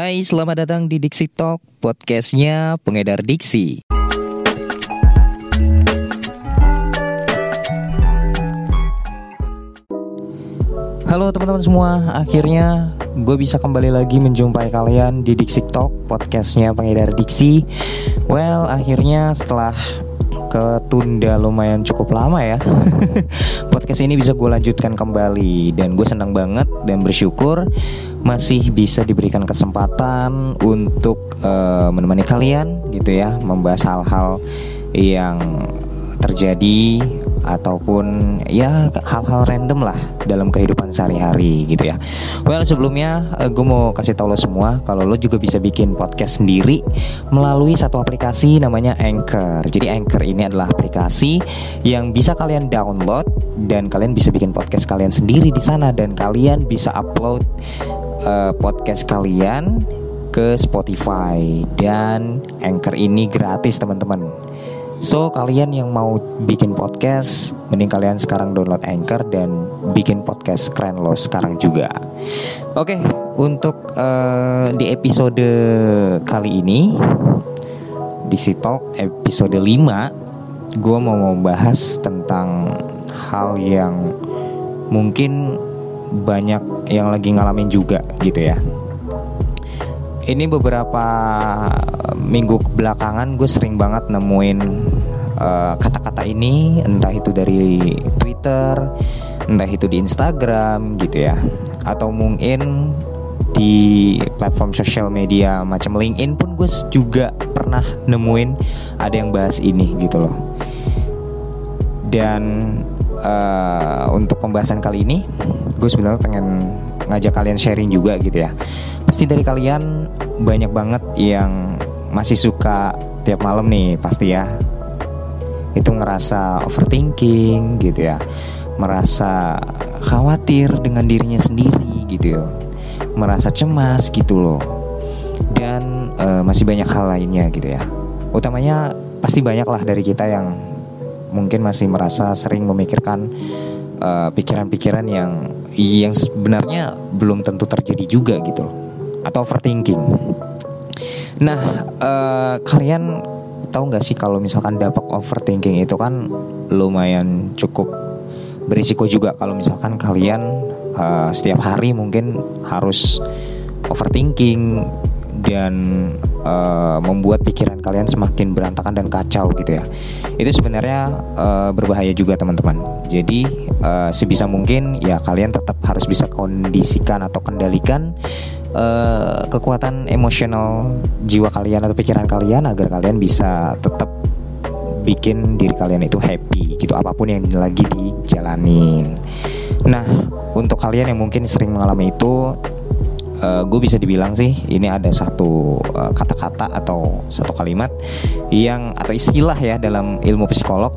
Hai, selamat datang di Diksi Talk, podcastnya pengedar diksi. Halo teman-teman semua, akhirnya gue bisa kembali lagi menjumpai kalian di Diksi Talk, podcastnya pengedar diksi. Well, akhirnya setelah ketunda lumayan cukup lama ya Podcast ini bisa gue lanjutkan kembali Dan gue senang banget dan bersyukur Masih bisa diberikan kesempatan Untuk uh, menemani kalian gitu ya Membahas hal-hal yang terjadi ataupun ya hal-hal random lah dalam kehidupan sehari-hari gitu ya. Well sebelumnya eh, gue mau kasih tau lo semua kalau lo juga bisa bikin podcast sendiri melalui satu aplikasi namanya Anchor. Jadi Anchor ini adalah aplikasi yang bisa kalian download dan kalian bisa bikin podcast kalian sendiri di sana dan kalian bisa upload uh, podcast kalian ke Spotify dan Anchor ini gratis teman-teman. So kalian yang mau bikin podcast Mending kalian sekarang download Anchor Dan bikin podcast keren lo sekarang juga Oke untuk uh, di episode kali ini Di Talk episode 5 Gue mau membahas tentang hal yang mungkin banyak yang lagi ngalamin juga gitu ya. Ini beberapa minggu belakangan gue sering banget nemuin eh, kata-kata uh, ini. Entah itu dari Twitter, entah itu di Instagram gitu ya, atau mungkin di platform sosial media macam LinkedIn pun gue juga pernah nemuin ada yang bahas ini gitu loh. Dan uh, untuk pembahasan kali ini, gue sebenarnya pengen ngajak kalian sharing juga gitu ya. Pasti dari kalian banyak banget yang masih suka tiap malam nih pasti ya. Itu ngerasa overthinking gitu ya. Merasa khawatir dengan dirinya sendiri gitu ya. Merasa cemas gitu loh. Dan uh, masih banyak hal lainnya gitu ya. Utamanya pasti banyak lah dari kita yang mungkin masih merasa sering memikirkan eh, pikiran-pikiran uh, yang yang sebenarnya belum tentu terjadi juga gitu loh atau overthinking. Nah, uh, kalian tahu nggak sih kalau misalkan dampak overthinking itu kan lumayan cukup berisiko juga kalau misalkan kalian uh, setiap hari mungkin harus overthinking dan uh, membuat pikiran kalian semakin berantakan dan kacau gitu ya. Itu sebenarnya uh, berbahaya juga teman-teman. Jadi uh, sebisa mungkin ya kalian tetap harus bisa kondisikan atau kendalikan uh, kekuatan emosional jiwa kalian atau pikiran kalian agar kalian bisa tetap bikin diri kalian itu happy gitu apa pun yang lagi dijalanin. Nah, untuk kalian yang mungkin sering mengalami itu uh, gue bisa dibilang sih ini ada satu eh, kata-kata uh, atau satu kalimat yang atau istilah ya dalam ilmu psikolog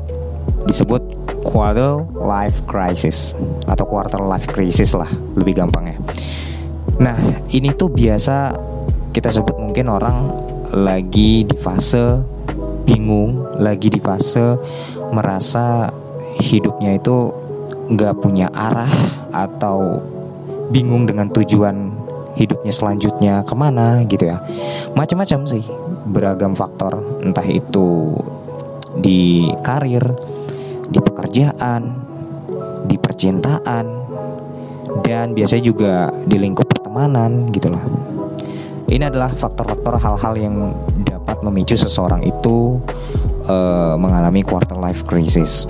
disebut quarter life crisis atau quarter life crisis lah lebih gampang ya. Nah ini tuh biasa kita sebut mungkin orang lagi di fase bingung, lagi di fase merasa hidupnya itu nggak punya arah atau bingung dengan tujuan hidupnya selanjutnya ke mana gitu ya. Macam-macam sih beragam faktor. Entah itu di karir di pekerjaan di percintaan dan biasanya juga di lingkup pertemanan gitu loh ini adalah faktor-faktor hal-hal yang dapat memicu seseorang itu uh, mengalami quarter life crisis.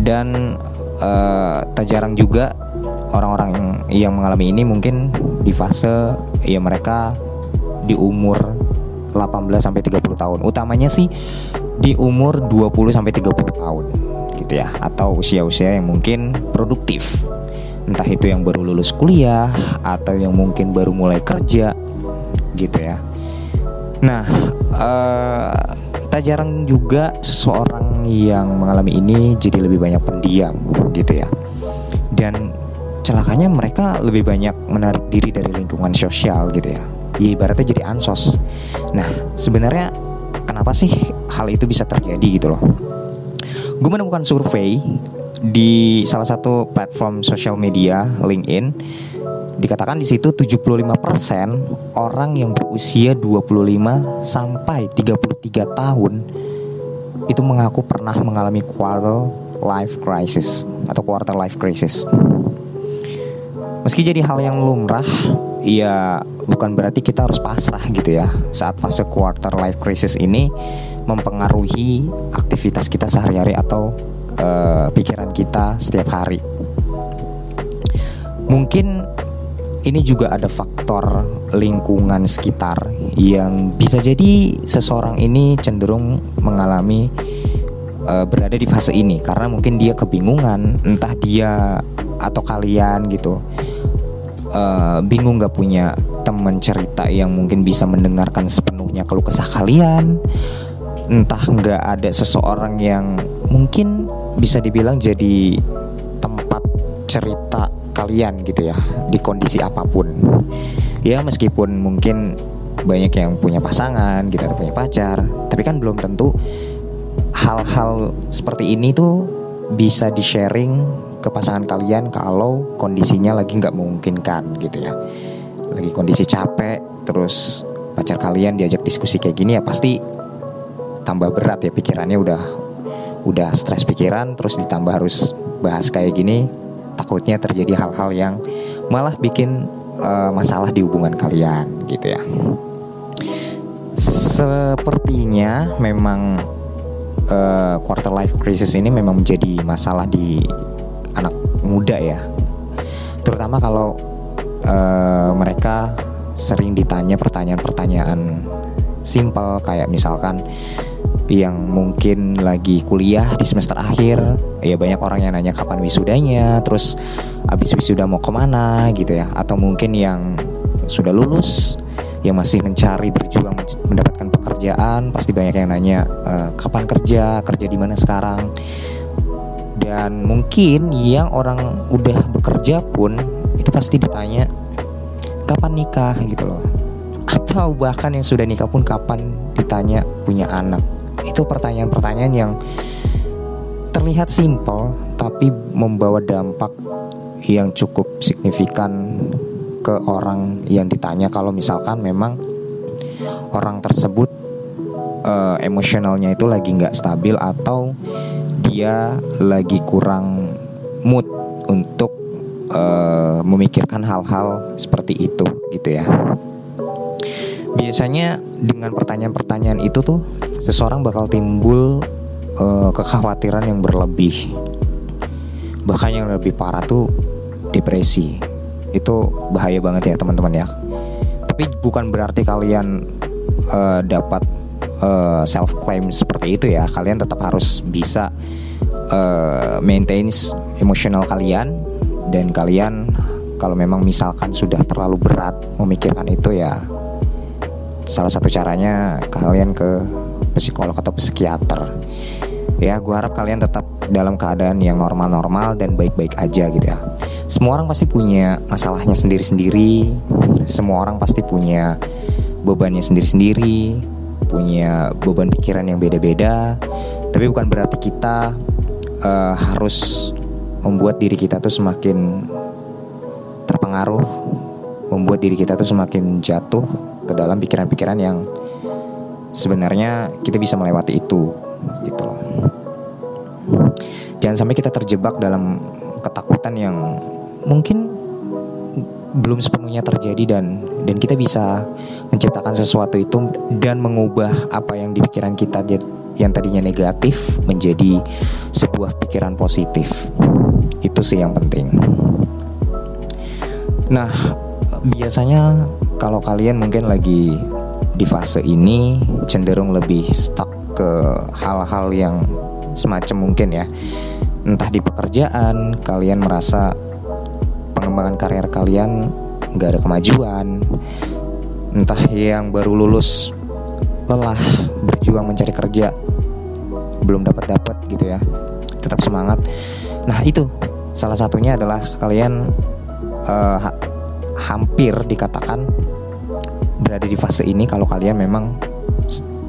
Dan uh, tak jarang juga orang-orang yang mengalami ini mungkin di fase ya mereka di umur 18 sampai 30 tahun. Utamanya sih di umur 20 sampai 30 tahun gitu ya atau usia-usia yang mungkin produktif. Entah itu yang baru lulus kuliah atau yang mungkin baru mulai kerja gitu ya. Nah, uh, tak jarang juga seseorang yang mengalami ini jadi lebih banyak pendiam gitu ya. Dan celakanya mereka lebih banyak menarik diri dari lingkungan sosial gitu ya. Ya ibaratnya jadi ansos. Nah sebenarnya kenapa sih hal itu bisa terjadi gitu loh? Gue menemukan survei di salah satu platform sosial media LinkedIn dikatakan di situ 75% orang yang berusia 25 sampai 33 tahun itu mengaku pernah mengalami quarter life crisis atau quarter life crisis. Meski jadi hal yang lumrah, ya bukan berarti kita harus pasrah gitu ya. Saat fase quarter life crisis ini mempengaruhi aktivitas kita sehari-hari atau uh, pikiran kita setiap hari. Mungkin ini juga ada faktor lingkungan sekitar yang bisa jadi seseorang ini cenderung mengalami uh, berada di fase ini karena mungkin dia kebingungan, entah dia atau kalian gitu uh, bingung gak punya teman cerita yang mungkin bisa mendengarkan sepenuhnya keluh kesah kalian? Entah nggak ada seseorang yang mungkin bisa dibilang jadi tempat cerita kalian gitu ya di kondisi apa pun. Ya meskipun mungkin banyak yang punya pasangan gitu atau punya pacar tapi kan belum tentu hal-hal seperti ini tuh bisa di sharing ke pasangan kalian kalau kondisinya lagi nggak memungkinkan gitu ya. Lagi kondisi capek terus pacar kalian diajak diskusi kayak gini ya pasti tambah berat ya pikirannya udah udah stres pikiran terus ditambah harus bahas kayak gini takutnya terjadi hal-hal yang malah bikin uh, masalah di hubungan kalian gitu ya. Sepertinya memang uh, quarter life crisis ini memang menjadi masalah di muda ya. Terutama kalau uh, mereka sering ditanya pertanyaan-pertanyaan simpel kayak misalkan yang mungkin lagi kuliah di semester akhir ya banyak orang yang nanya kapan wisudanya terus abis wisuda mau ke mana gitu ya. Atau mungkin yang sudah lulus yang masih mencari berjuang mendapatkan pekerjaan pasti banyak yang nanya e, kapan kerja kerja di mana sekarang dan mungkin yang orang udah bekerja pun itu pasti ditanya kapan nikah? gitu loh. Atau bahkan yang sudah nikah pun kapan ditanya punya anak. Itu pertanyaan-pertanyaan yang terlihat simpel tapi membawa dampak yang cukup signifikan ke orang yang ditanya. Kalau misalkan memang orang tersebut uh, emosionalnya itu lagi nggak stabil atau dia lagi kurang mood untuk uh, memikirkan hal-hal seperti itu gitu ya. Biasanya dengan pertanyaan-pertanyaan itu tuh seseorang bakal timbul uh, kekhawatiran yang berlebih. Bahkan yang lebih parah tuh depresi. Itu bahaya banget ya teman-teman ya. Tapi bukan berarti kalian uh, dapat uh, eh, self claim seperti itu ya. Kalian tetap harus bisa uh, maintain emosional kalian. Dan kalian kalau memang misalkan sudah terlalu berat memikirkan itu ya salah satu caranya kalian ke psikolog atau psikiater. Ya gue harap kalian tetap dalam keadaan yang normal-normal dan baik-baik aja gitu ya. Semua orang pasti punya masalahnya sendiri-sendiri. Semua orang pasti punya bebannya sendiri-sendiri punya beban pikiran yang beda-beda tapi bukan berarti kita uh, harus membuat diri kita tuh semakin terpengaruh membuat diri kita tuh semakin jatuh ke dalam pikiran-pikiran yang sebenarnya kita bisa melewati itu gitu loh. Jangan sampai kita terjebak dalam ketakutan yang mungkin belum sepenuhnya terjadi dan dan kita bisa menciptakan sesuatu itu dan mengubah apa yang di pikiran kita yang tadinya negatif menjadi sebuah pikiran positif. Itu sih yang penting. Nah, biasanya kalau kalian mungkin lagi di fase ini cenderung lebih stuck ke hal-hal yang semacam mungkin ya. Entah di pekerjaan kalian merasa pengembangan karir kalian nggak ada kemajuan. Entah yang baru lulus lelah berjuang mencari kerja belum dapat dapat gitu ya. Tetap semangat. Nah itu salah satunya adalah kalian uh, ha hampir dikatakan berada di fase ini kalau kalian memang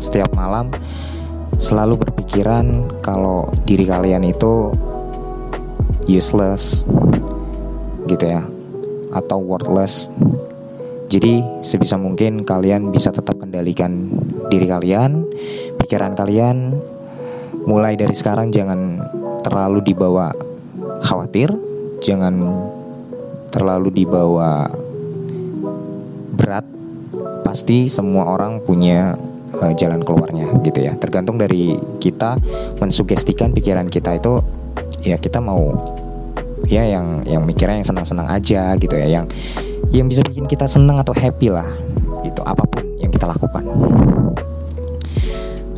setiap malam selalu berpikiran kalau diri kalian itu useless gitu ya atau worthless. Jadi sebisa mungkin kalian bisa tetap kendalikan diri kalian, pikiran kalian. Mulai dari sekarang jangan terlalu dibawa khawatir, jangan terlalu dibawa berat. Pasti semua orang punya uh, jalan keluarnya gitu ya. Tergantung dari kita mensugestikan pikiran kita itu ya kita mau ya yang yang mikirnya yang senang-senang aja gitu ya, yang yang bisa bikin kita senang atau happy lah itu apa pun yang kita lakukan.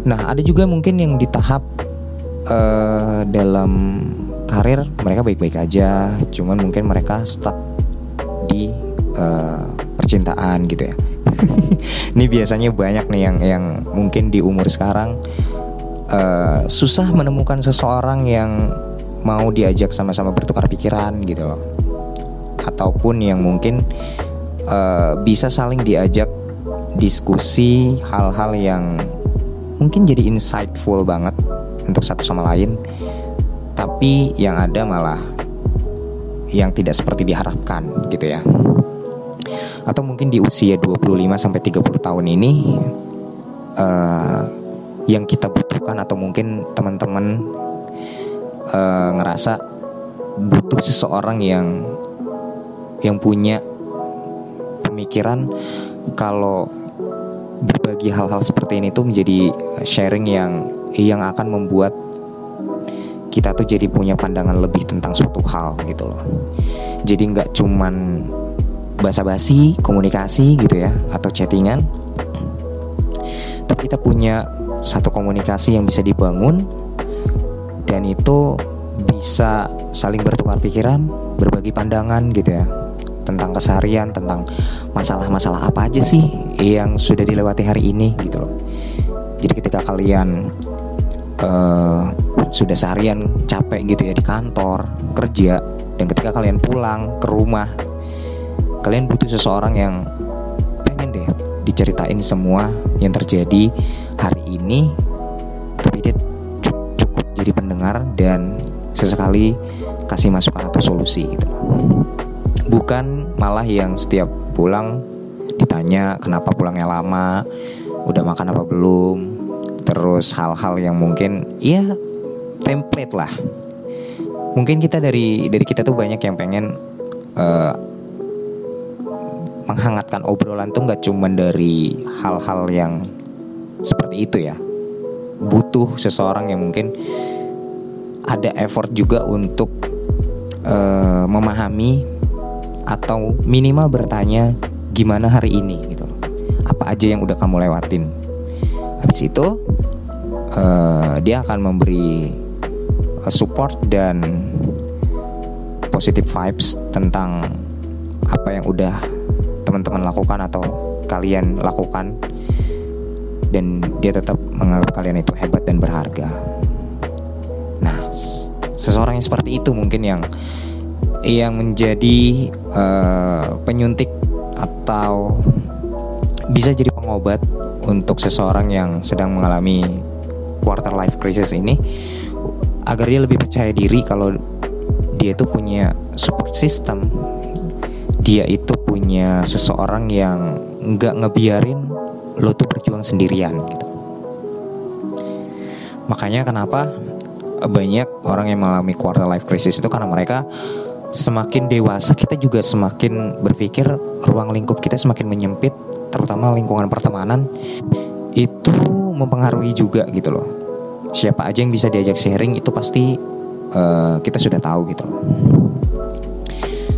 Nah ada juga mungkin yang di tahap uh, dalam karir mereka baik-baik aja cuman mungkin mereka stuck di uh, percintaan gitu ya. Ini biasanya banyak nih yang yang mungkin di umur sekarang uh, susah menemukan seseorang yang mau diajak sama-sama bertukar pikiran gitu loh. Ataupun yang mungkin uh, bisa saling diajak diskusi hal-hal yang mungkin jadi insightful banget untuk satu sama lain. Tapi yang ada malah yang tidak seperti diharapkan gitu ya. Atau mungkin di usia 25 sampai 30 tahun ini uh, yang kita butuhkan atau mungkin teman-teman uh, ngerasa butuh seseorang yang yang punya pemikiran kalau berbagi hal-hal seperti ini tuh menjadi sharing yang yang akan membuat kita tuh jadi punya pandangan lebih tentang suatu hal gitu loh. Jadi nggak cuman basa-basi komunikasi gitu ya atau chattingan, tapi kita punya satu komunikasi yang bisa dibangun dan itu bisa saling bertukar pikiran, berbagi pandangan gitu ya tentang keseharian, tentang masalah-masalah apa aja sih yang sudah dilewati hari ini gitu loh. Jadi ketika kalian uh, sudah seharian capek gitu ya di kantor, kerja, dan ketika kalian pulang ke rumah, kalian butuh seseorang yang pengen deh diceritain semua yang terjadi hari ini, jadi pendengar dan sesekali kasih masukan atau solusi gitu bukan malah yang setiap pulang ditanya kenapa pulangnya lama, udah makan apa belum, terus hal-hal yang mungkin ya template lah. Mungkin kita dari dari kita tuh banyak yang pengen uh, menghangatkan obrolan tuh nggak cuma dari hal-hal yang seperti itu ya. Butuh seseorang yang mungkin ada effort juga untuk uh, memahami atau minimal bertanya gimana hari ini gitu loh. Apa aja yang udah kamu lewatin. Habis itu uh, dia akan memberi uh, support dan positive vibes tentang apa yang udah teman-teman lakukan atau kalian lakukan dan dia tetap menganggap kalian itu hebat dan berharga. Seseorang yang seperti itu mungkin yang yang menjadi uh, penyuntik atau bisa jadi pengobat untuk seseorang yang sedang mengalami quarter life crisis ini agar dia lebih percaya diri kalau dia itu punya support system. Dia itu punya seseorang yang nggak ngebiarin lo tuh berjuang sendirian gitu. Makanya kenapa banyak orang yang mengalami quarter life crisis itu karena mereka semakin dewasa kita juga semakin berpikir ruang lingkup kita semakin menyempit terutama lingkungan pertemanan itu mempengaruhi juga gitu loh. Siapa aja yang bisa diajak sharing itu pasti uh, kita sudah tahu gitu loh.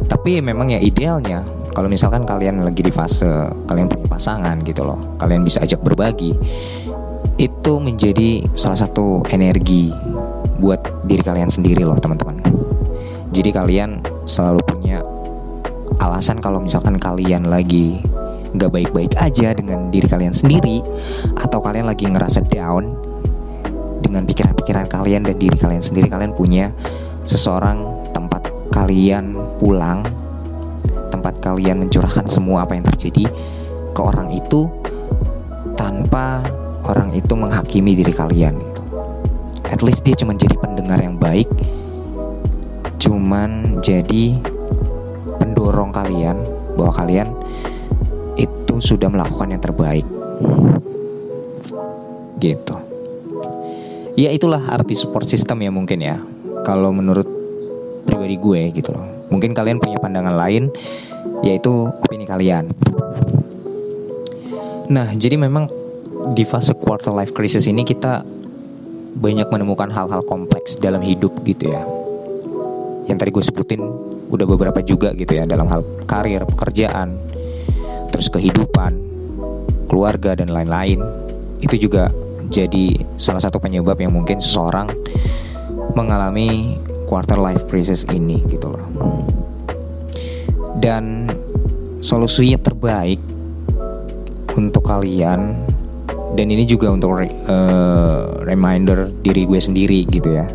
Tapi memang ya idealnya kalau misalkan kalian lagi di fase kalian punya pasangan gitu loh kalian bisa ajak berbagi itu menjadi salah satu energi buat diri kalian sendiri loh teman-teman jadi kalian selalu punya alasan kalau misalkan kalian lagi nggak baik-baik aja dengan diri kalian sendiri atau kalian lagi ngerasa down dengan pikiran-pikiran kalian dan diri kalian sendiri kalian punya seseorang tempat kalian pulang tempat kalian mencurahkan semua apa yang terjadi ke orang itu tanpa orang itu menghakimi diri kalian. At least dia cuma jadi pendengar yang baik cuman jadi mendorong kalian bahwa kalian itu sudah melakukan yang terbaik. Gitu. Ya itulah arti support system ya mungkin ya. Kalau menurut pribadi gue gitu loh. Mungkin kalian punya pandangan lain yaitu opini kalian. Nah, jadi memang di fase quarter life crisis ini kita banyak menemukan hal-hal kompleks dalam hidup gitu ya. Yang tadi gue sebutin udah beberapa juga gitu ya dalam hal karir, pekerjaan, terus kehidupan, keluarga dan lain-lain. Itu juga jadi salah satu penyebab yang mungkin seseorang mengalami quarter life crisis ini gitu loh. Dan solusi terbaik untuk kalian dan ini juga untuk uh, reminder diri gue sendiri gitu ya.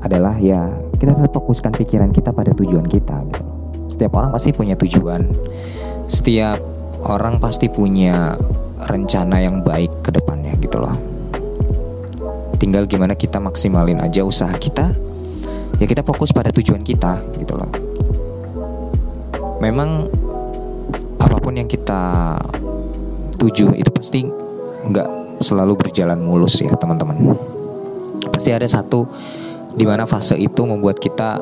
Adalah ya kita tetap fokuskan pikiran kita pada tujuan kita gitu. Setiap orang pasti punya tujuan. Setiap orang pasti punya rencana yang baik ke depannya gitu loh. Tinggal gimana kita maksimalin aja usaha kita. Ya kita fokus pada tujuan kita gitu loh. Memang apa pun yang kita tuju itu pasti nggak selalu berjalan mulus ya teman-teman. Pasti ada satu di mana fase itu membuat kita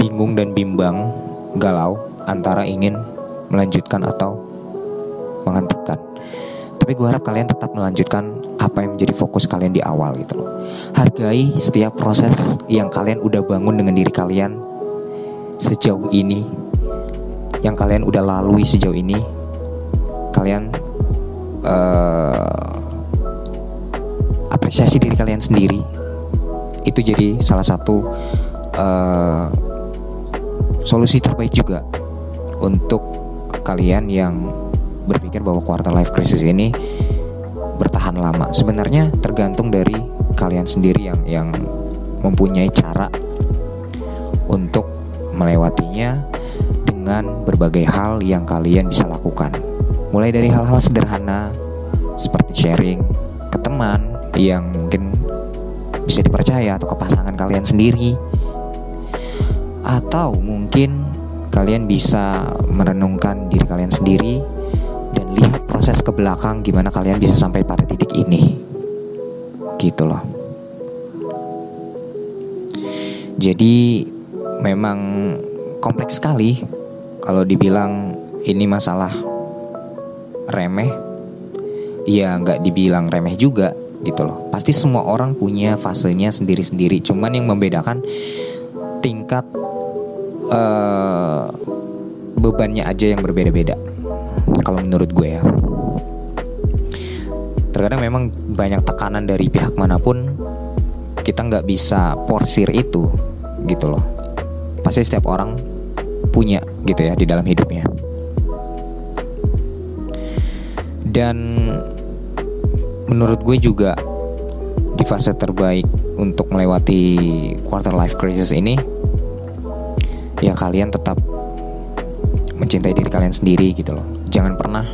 bingung dan bimbang, galau antara ingin melanjutkan atau menghentikan. Tapi gue harap kalian tetap melanjutkan apa yang menjadi fokus kalian di awal gitu loh. Hargai setiap proses yang kalian udah bangun dengan diri kalian sejauh ini, yang kalian udah lalui sejauh ini. Kalian uh, apresiasi diri kalian sendiri itu jadi salah satu uh, solusi terbaik juga untuk kalian yang berpikir bahwa quarter life crisis ini bertahan lama. Sebenarnya tergantung dari kalian sendiri yang yang mempunyai cara untuk melewatinya dengan berbagai hal yang kalian bisa lakukan. Mulai dari hal-hal sederhana seperti sharing ke teman yang mungkin bisa dipercaya atau ke pasangan kalian sendiri. Atau mungkin kalian bisa merenungkan diri kalian sendiri dan lihat proses ke belakang gimana kalian bisa sampai pada titik ini. Gitu loh. Jadi memang kompleks sekali kalau dibilang ini masalah remeh. Ya nggak dibilang remeh juga gitu loh. Pasti semua orang punya fasenya sendiri-sendiri. Cuman yang membedakan tingkat uh, bebannya aja yang berbeda-beda kalau menurut gue ya. Terkadang memang banyak tekanan dari pihak mana pun kita nggak bisa porsir itu gitu loh. Pasti setiap orang punya gitu ya di dalam hidupnya dan menurut gue juga di fase terbaik untuk melewati quarter life crisis ini ya kalian tetap mencintai diri kalian sendiri gitu loh. Jangan pernah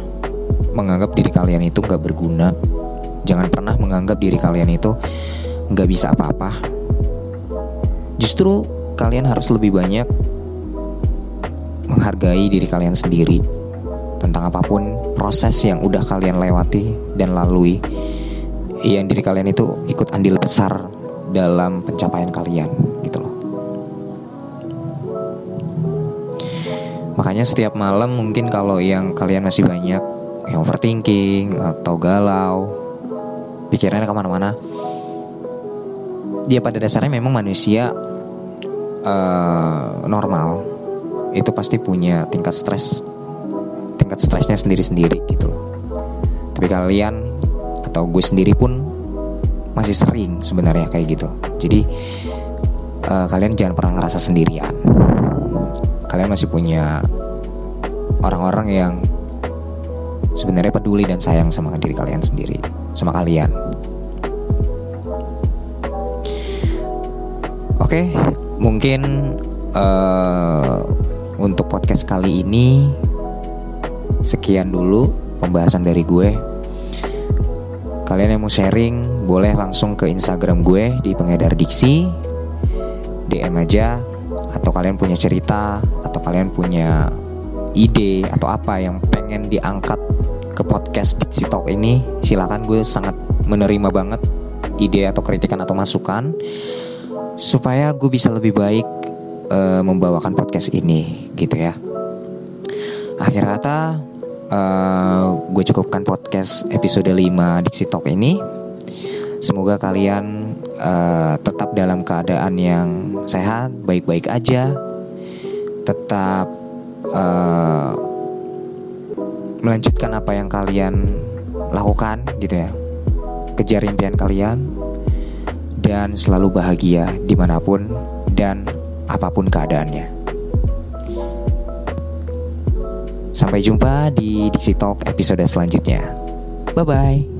menganggap diri kalian itu gak berguna. Jangan pernah menganggap diri kalian itu gak bisa apa-apa. Justru kalian harus lebih banyak menghargai diri kalian sendiri tentang apa pun proses yang udah kalian lewati dan lalui yang diri kalian itu ikut andil besar dalam pencapaian kalian gitu loh. Makanya setiap malam mungkin kalau yang kalian masih banyak yang overthinking atau galau pikirannya ke mana-mana dia pada dasarnya memang manusia uh, normal itu pasti punya tingkat stres tingkat stresnya sendiri-sendiri gitu loh. Tapi kalian atau gue sendiri pun masih sering sebenarnya kayak gitu. Jadi uh, kalian jangan pernah ngerasa sendirian. Kalian masih punya orang-orang yang sebenarnya peduli dan sayang sama diri kalian sendiri, sama kalian. Oke, mungkin uh, untuk podcast kali ini Sekian dulu pembahasan dari gue. Kalian yang mau sharing boleh langsung ke Instagram gue di pengedar diksi. DM aja atau kalian punya cerita atau kalian punya ide atau apa yang pengen diangkat ke podcast Dixie Talk ini silakan gue sangat menerima banget ide atau kritikan atau masukan supaya gue bisa lebih baik uh, membawakan podcast ini gitu ya akhir kata uh, gue cukupkan podcast episode 5 Dixie Talk ini. Semoga kalian uh, tetap dalam keadaan yang sehat baik-baik aja. Tetap uh, melanjutkan apa yang kalian lakukan gitu ya. Kejar impian kalian dan selalu bahagia di mana pun dan apa pun keadaannya sampai jumpa di Dixie Talk episode selanjutnya. Bye bye